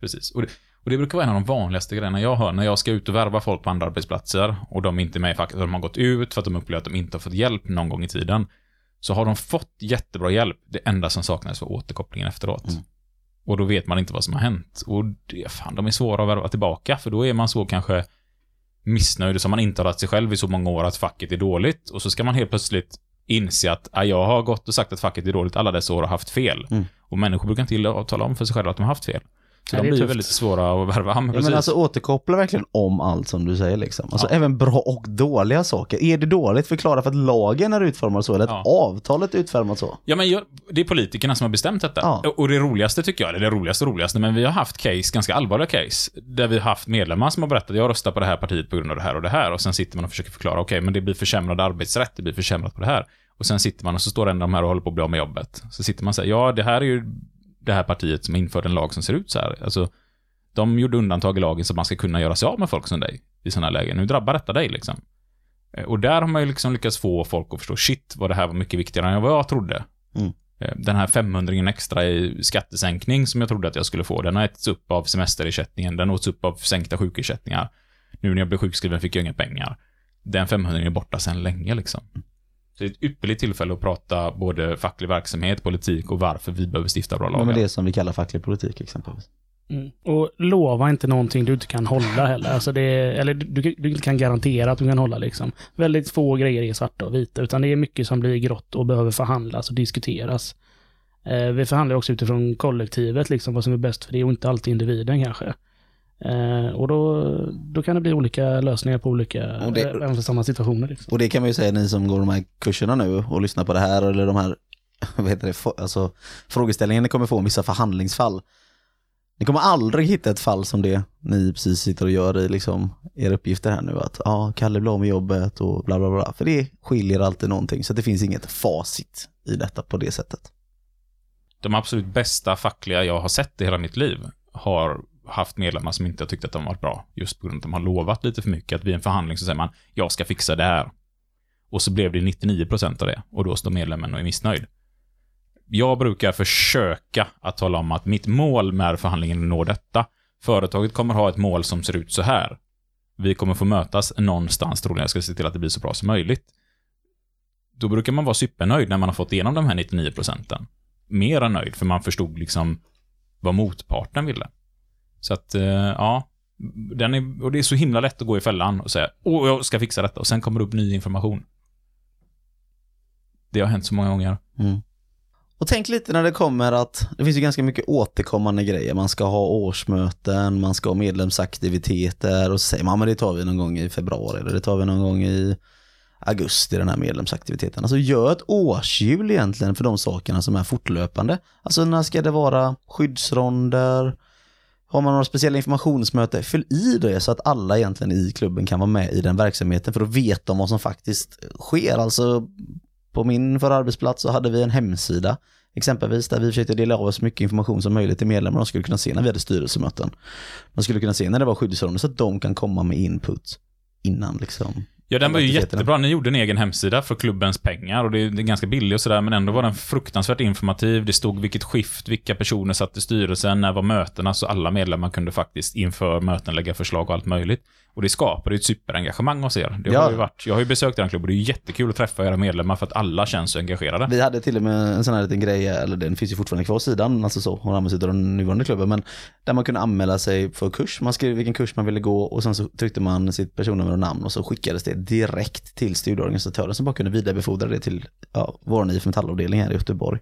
Precis. Och det, och det brukar vara en av de vanligaste grejerna jag hör när jag ska ut och värva folk på andra arbetsplatser och de är inte med i facket, de har gått ut för att de upplever att de inte har fått hjälp någon gång i tiden. Så har de fått jättebra hjälp. Det enda som saknas var återkopplingen efteråt. Mm. Och då vet man inte vad som har hänt. Och det, fan, de är svåra att värva tillbaka, för då är man så kanske missnöjd som man inte har lagt sig själv i så många år att facket är dåligt. Och så ska man helt plötsligt inse att ah, jag har gått och sagt att facket är dåligt alla dessa år och haft fel. Mm. Och människor brukar inte gilla att tala om för sig själva att de har haft fel. Så Nej, de blir tufft. väldigt svåra att värva. Men Ja, precis. men alltså återkoppla verkligen om allt som du säger liksom. Alltså Ja. även bra och dåliga saker. Är det dåligt, förklara för att lagen är utformad så eller att Ja. avtalet är utformat så. Ja, men jag, det är politikerna som har bestämt detta. Ja. Och det roligaste tycker jag, eller det roligaste och roligaste, men vi har haft case, ganska allvarliga case, där vi har haft medlemmar som har berättat jag röstar på det här partiet på grund av det här och det här. Och sen sitter man och försöker förklara, okej, men det blir försämrad arbetsrätt, det blir försämrat på det här. Och sen sitter man och så står en av de här och håller på att bli av med jobbet. Så sitter man och säger, ja, det här är ju det här partiet som införde en lag som ser ut så här. Alltså, de gjorde undantag i lagen så att man ska kunna göra sig av med folk som dig i sådana här lägen. Nu drabbar detta dig liksom. Eh, Och där har man ju liksom lyckats få folk att förstå, shit, vad det här var mycket viktigare än vad jag trodde. Mm. Eh, Den här 500 extra i skattesänkning som jag trodde att jag skulle få, den har ätits upp av semesterersättningen, den åts upp av sänkta sjukersättningar. Nu när jag blev sjukskriven fick jag inga pengar. Den 500 är borta sedan länge liksom. Så det är ett ypperligt tillfälle att prata både facklig verksamhet, politik och varför vi behöver stifta bra Ja, lagar. men det som vi kallar facklig politik exempelvis. Mm. Och lova inte någonting du inte kan hålla heller. Alltså det, eller du, du inte kan garantera att du kan hålla liksom. Väldigt få grejer är svarta och vita, utan det är mycket som blir grått och behöver förhandlas och diskuteras. Eh, vi förhandlar också utifrån kollektivet, liksom vad som är bäst för det och inte alltid individen kanske. Eh, och då, då kan det bli olika lösningar på olika, Och det- eh, även för samma situationer. Liksom. Och det kan man ju säga ni som går de här kurserna nu och lyssnar på det här eller de här, <laughs> vad heter det, alltså frågeställningen ni kommer få om vissa förhandlingsfall. Ni kommer aldrig hitta ett fall som det ni precis sitter och gör i liksom era uppgifter här nu att ja, Kalle blir av med jobbet och bla bla bla. För det skiljer alltid någonting så det finns inget facit i detta på det sättet. De absolut bästa fackliga jag har sett i hela mitt liv har haft medlemmar som inte har tyckt att de har varit bra. Just på grund av att de har lovat lite för mycket. Att vid en förhandling så säger man, jag ska fixa det här. Och så blev det 99% av det. Och då står medlemmen och är missnöjd. Jag brukar försöka att tala om att mitt mål med förhandlingen är att nå detta. Företaget kommer ha ett mål som ser ut så här. Vi kommer få mötas någonstans, troligen. Jag ska se till att det blir så bra som möjligt. Då brukar man vara supernöjd när man har fått igenom de här 99 procenten. Mer än nöjd, för man förstod liksom vad motparten ville. Så att, eh, ja. Den är, och det är så himla lätt att gå i fällan och säga åh, jag ska fixa detta och sen kommer det upp ny information. Det har hänt så många gånger. Mm. Och tänk lite när det kommer att det finns ju ganska mycket återkommande grejer. Man ska ha årsmöten, man ska ha medlemsaktiviteter och så säger man men det tar vi någon gång i februari eller det tar vi någon gång i augusti den här medlemsaktiviteten. Alltså gör ett årshjul egentligen för de sakerna som är fortlöpande. Alltså när ska det vara skyddsronder? Har man några speciella informationsmöten, fyll i det så att alla egentligen i klubben kan vara med i den verksamheten för att veta om vad som faktiskt sker. Alltså på min förra arbetsplats så hade vi en hemsida exempelvis där vi försökte dela av oss så mycket information som möjligt till medlemmar. De skulle kunna se när vi hade styrelsemöten. De skulle kunna se när det var skyddsronder så att de kan komma med input innan liksom. Ja, den var ju jättebra. Ni gjorde en egen hemsida för klubbens pengar och det är, det är ganska billig och sådär, men ändå var den fruktansvärt informativ. Det stod vilket skift, vilka personer satt i styrelsen, när var mötena, så alla medlemmar kunde faktiskt inför möten lägga förslag och allt möjligt. Och det skapade ju ett superengagemang hos er. Det har Ja. ju varit, jag har ju besökt er klubb och det är jättekul att träffa era medlemmar för att alla känns så engagerade. Vi hade till och med en sån här liten grej, eller den finns ju fortfarande kvar sidan, alltså så, och används av den nuvarande klubben, men där man kunde anmäla sig för kurs. Man skrev vilken kurs man ville gå och sen så tryckte man sitt personnummer och namn och så skickades det direkt till studieorganisatören som bara kunde vidarebefordra det till ja, vår IF Metallavdelning här i Göteborg.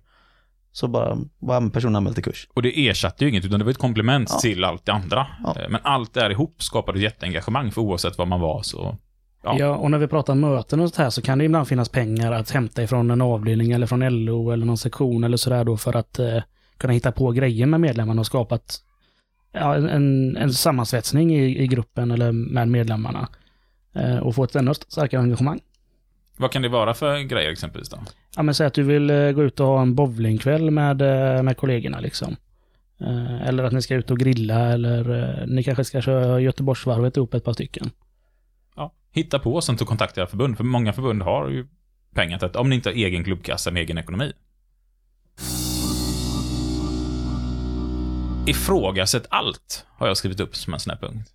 Så bara, bara personen anmäld till kurs. Och det ersatte ju inget, utan det var ett komplement Ja. till allt det andra. Ja. Eh, Men allt det här ihop skapade ett jätteengagemang, för oavsett vad man var så... Ja. Ja. och när vi pratar möten och sånt här så kan det ibland finnas pengar att hämta ifrån en avdelning eller från LO eller någon sektion eller sådär då för att eh, kunna hitta på grejer med medlemmarna och skapa ett, ja, en, en sammansvetsning i, i gruppen eller med medlemmarna. Eh, och få ett ännu starkare engagemang. Vad kan det vara för grejer exempelvis då? Ja, men säg att du vill eh, gå ut och ha en bowlingkväll med, eh, med kollegorna liksom. Eh, eller att ni ska ut och grilla eller ni kanske ska köra Göteborgsvarvet ihop ett par stycken. ja, hitta på och sen ta kontakt med era förbund. För många förbund har ju pengar till att, om ni inte har egen klubbkassa med egen ekonomi. Ifrågasätt allt, har jag skrivit upp som en sån här punkt.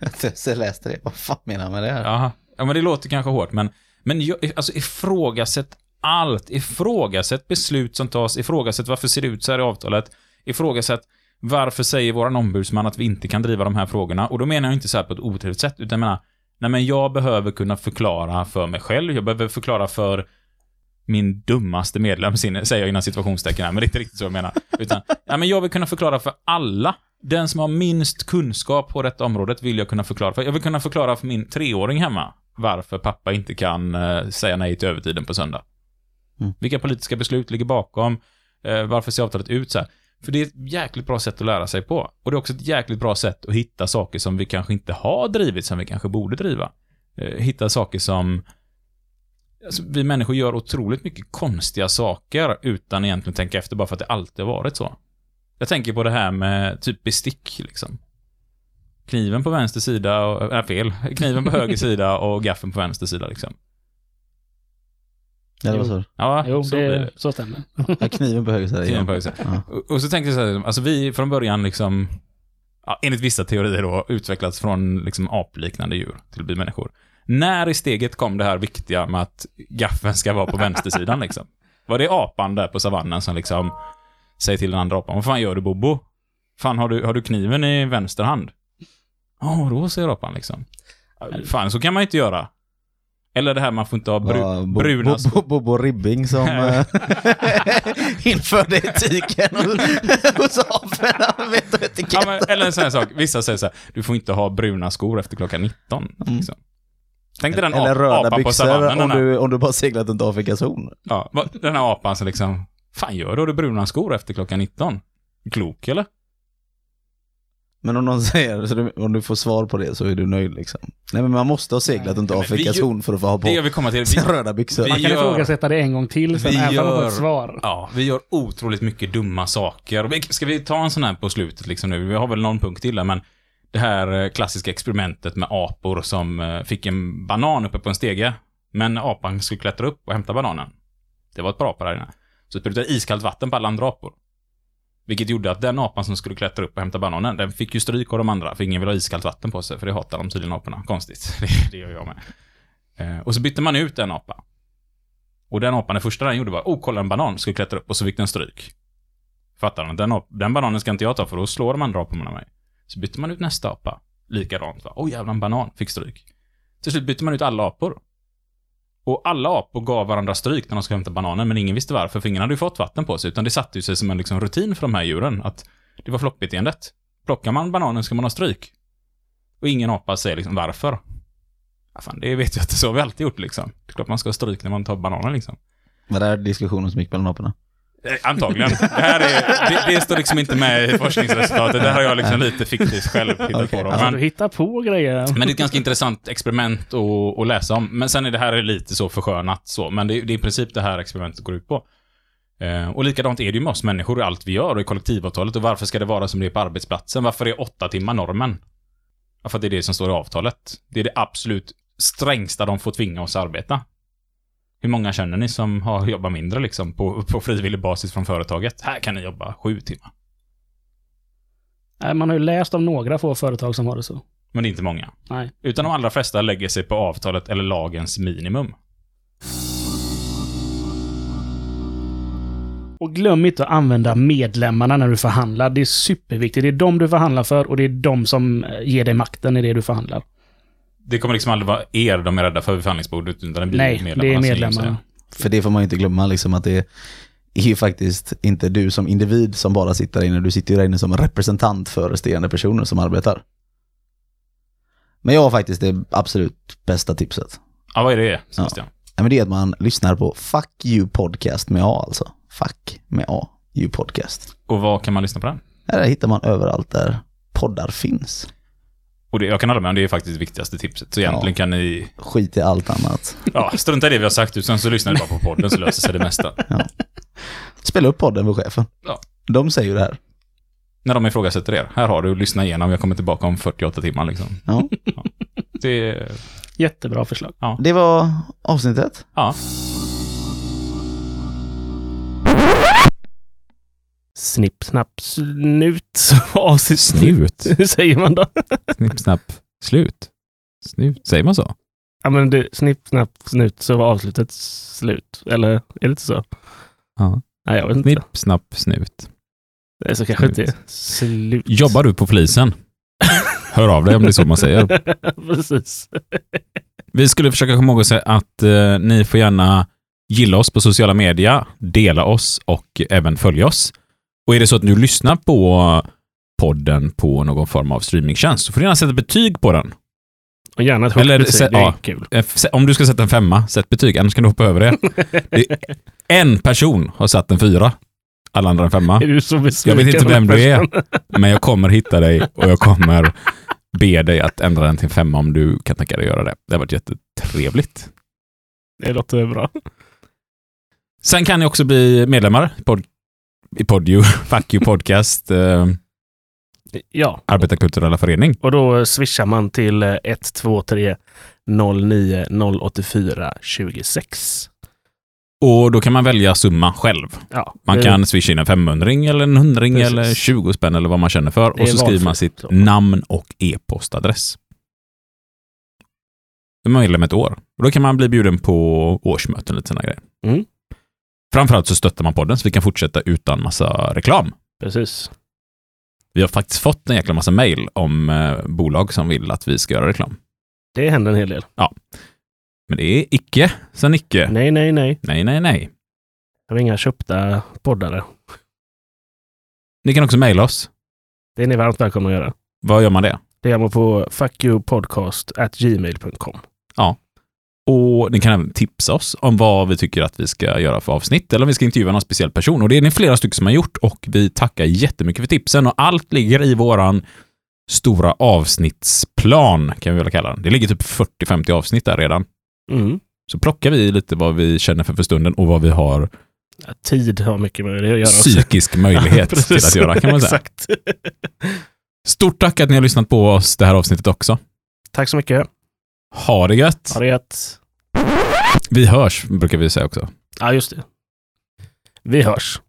<laughs> Jag läste det, vad fan menar han med det här? Jaha. Ja, men det låter kanske hårt, men, men jag, alltså ifrågasätt allt. Ifrågasätt beslut som tas, ifrågasätt varför ser det ut så här i avtalet, ifrågasätt varför säger våran ombudsman att vi inte kan driva de här frågorna? Och då menar jag inte så här på ett otrevligt sätt, utan jag menar, nej men jag behöver kunna förklara för mig själv, jag behöver förklara för min dummaste medlem, säger jag innan situationstecken här, men det är inte riktigt så jag menar. Utan, ja, men jag vill kunna förklara för alla. Den som har minst kunskap på detta området vill jag kunna förklara för. Jag vill kunna förklara för min treåring hemma varför pappa inte kan eh, säga nej till övertiden på söndag. Mm. Vilka politiska beslut ligger bakom? Eh, varför ser avtalet ut så här? För det är ett jäkligt bra sätt att lära sig på. Och det är också ett jäkligt bra sätt att hitta saker som vi kanske inte har drivit, som vi kanske borde driva. Eh, hitta saker som Alltså, vi människor gör otroligt mycket konstiga saker utan egentligen tänka efter, bara för att det alltid har varit så. Jag tänker på det här med typ bestick, liksom. Kniven på vänster sida, och, äh, fel. Kniven på höger sida och gaffeln på vänster sida, liksom. Eller vad sa du? Ja, Jo, så det, det. så stämmer. Ja, kniven på höger sida. Kniven på höger sida. Ja. Och, och så tänkte jag så här, alltså vi från början liksom, ja, enligt vissa teorier då, utvecklats från liksom apliknande djur till att bli människor. När i steget kom det här viktiga med att gaffeln ska vara på vänstersidan liksom? Var det apan där på savannen som liksom säger till den andra apan, vad fan gör du Bobo? Fan, har du, har du kniven i vänster hand? Ja, då säger apan liksom. Fan, så kan man inte göra. Eller det här man får inte ha bru, Ja, Bo- bruna Bo- Bo- Bobo Ribbing som eh, <laughs> införde etiken hos- aporna. Vet du Ja, men, eller en sån här sak, vissa säger så här, du får inte ha bruna skor efter klockan 19. Liksom. Tänk dig den Eller röda apan på byxor savannen. om du, om du bara seglat runt Afrikas horn. ja, den här apan som liksom, fan gör du? Har du bruna skor efter klockan 19? Klok eller? Men om någon <laughs> säger, så du, om du får svar på det så är du nöjd liksom. Nej men man måste ha seglat runt vi Afrikas horn för att få ha Det på vill komma till, <laughs> vi, röda byxor. vi- Man kan gör- ifrågasätta det en gång till sen, Vi även om man får ett svar. ja, vi gör otroligt mycket dumma saker. Vi- Ska vi ta en sån här på slutet liksom nu? Vi har väl någon punkt till där, men det här eh, klassiska experimentet med apor som eh, fick en banan uppe på en stege, men apan skulle klättra upp och hämta bananen. Det var ett par apor där inne. Så sprutade iskallt vatten på alla andra apor. Vilket gjorde att den apan som skulle klättra upp och hämta bananen, den fick ju stryk av de andra, för ingen vill ha iskallt vatten på sig, för det hatar de tydligen aporna. Konstigt. <laughs> Det, det gör jag med. Eh, och så bytte man ut en apa. Och den apan, det första den gjorde var, oh, kolla en banan, skulle klättra upp och så fick den stryk. Fattar du? Den, den bananen ska inte jag ta för då slår de andra aporna mig. Så bytte man ut nästa apa. Likadant va. Oh jävlar, en banan. Fick stryk. Till slut bytte man ut alla apor. Och alla apor gav varandra stryk när de skulle hämta bananen, men ingen visste varför, för ingen hade ju fått vatten på sig, utan det satte ju sig som en liksom rutin för de här djuren, att det var flockbeteendet. Plockar man bananen ska man ha stryk. Och ingen apa säger liksom varför. Ja, fan, det vet jag inte, så har vi alltid gjort liksom. Det är klart man ska ha stryk när man tar bananen liksom. Var det här diskussionen som gick mellan aporna? Eh, Antagligen. Det här är, det, det står liksom inte med i forskningsresultatet. Det här har jag liksom lite fiktivt själv hittat Okej. på. Alltså, Men, du hittar på grejer. men det är ett ganska intressant experiment att, att läsa om. Men sen är det här lite så förskönat så. Men det, det är i princip det här experimentet går ut på. Eh, och likadant är det ju med oss människor i allt vi gör och i kollektivavtalet. Och varför ska det vara som det är på arbetsplatsen? Varför är åtta timmar normen? Ja, för att det är det som står i avtalet. Det är det absolut strängsta de får tvinga oss att arbeta. Hur många känner ni som har jobbat mindre liksom på, på frivillig basis från företaget? Här kan ni jobba sju timmar. Nej, Man har ju läst om några få företag som har det så. Men det är inte många. Nej. Utan de allra flesta lägger sig på avtalet eller lagens minimum. Och glöm inte att använda medlemmarna när du förhandlar. Det är superviktigt. Det är de du förhandlar för och det är de som eh, ger dig makten i det du förhandlar. Det kommer liksom aldrig vara er de är rädda för vid förhandlingsbordet, utan det blir Nej, det är medlemmarna. För det får man ju inte glömma liksom att det är ju faktiskt inte du som individ som bara sitter där inne, du sitter ju där inne som representant för resterande personer som arbetar. Men jag har faktiskt det absolut bästa tipset. Ja, vad är det, Sebastian? Ja, men det är att man lyssnar på Fuck You Podcast med A alltså. Fuck med A, You Podcast. Och vad kan man lyssna på den? Där hittar man överallt där poddar finns. Och det, jag kan hålla med om det är faktiskt det viktigaste tipset. Så egentligen Ja. kan ni, Skit i allt annat. ja, strunta i det vi har sagt, utan så lyssnar ni bara på podden så löser sig det mesta. Spela upp podden för chefen. Ja. De säger ju det här. När de ifrågasätter er. Här har du, lyssna igenom, jag kommer tillbaka om 48 timmar liksom. Ja. Det, Jättebra förslag. Det var avsnittet. ja. Snipp, snapp, <laughs> snut. Avsikt. <laughs> Snut? Hur säger man då? Snipp, snapp, slut. Snut, säger man så? Ja, men det, snipp, snapp, snut så var avslutet slut. Eller är det inte så? Ja. Nej, jag vet inte. Snipp, snapp, snut. Det är så kanske inte är. Slut. Jobbar du på polisen? Hör av dig om det är så man säger. <laughs> Precis. Vi skulle försöka komma ihåg att eh, ni får gärna gilla oss på sociala medier, dela oss och även följa oss. Och är det så att du lyssnar på podden på någon form av streamingtjänst så får du gärna sätta betyg på den. Och gärna ett högt Eller, betyg. Det är ja. kul. Eh, Om du ska sätta en femma, sätt betyg, annars kan du hoppa över det. <laughs> det en person har satt en fyra, alla andra en femma. Är du så Jag vet inte vem du är, men jag kommer hitta dig och jag kommer <laughs> be dig att ändra den till en femma om du kan tänka dig att göra det. Det har varit jättetrevligt. Det låter bra. Sen kan ni också bli medlemmar i, i Podio, <laughs> Fuck You Podcast, eh, Ja, Arbetarkulturella Förening. och då swishar man till eh, 123 09 084 26. Och då kan man välja summa själv. Ja, Man kan swisha in en 500 eller en 100 Precis. eller 20 spänn eller vad man känner för. Och så skriver man sitt så. namn och e-postadress. Då är man medlem ett år. Och då kan man bli bjuden på årsmöten och lite sådana grejer. Mm. Framförallt så stöttar man podden så vi kan fortsätta utan massa reklam. Precis. Vi har faktiskt fått en jäkla massa mejl om eh, bolag som vill att vi ska göra reklam. Det händer en hel del. Men det är icke sen icke. Nej, nej, nej. Nej, nej, nej. Jag har inga köpta poddare. Ni kan också mejla oss. Det är ni varmt välkomna att göra. Vad gör man det? Det gör man på fuckyoupodcast@gmail.com. Och ni kan även tipsa oss om vad vi tycker att vi ska göra för avsnitt eller om vi ska intervjua någon speciell person. Och det är ni flera stycken som har gjort och vi tackar jättemycket för tipsen och allt ligger i våran stora avsnittsplan kan vi väl kalla den. Det ligger typ 40-50 avsnitt där redan. Mm. Så plockar vi lite vad vi känner för för stunden och vad vi har Ja, Tid har mycket med det att göra också. psykisk möjlighet <laughs> till Precis. att göra kan man säga. Exakt. Stort tack att ni har lyssnat på oss det här avsnittet också. Tack så mycket. Ha det gött! Ha det gött. Vi hörs brukar vi säga också. Ja, just det. Vi hörs.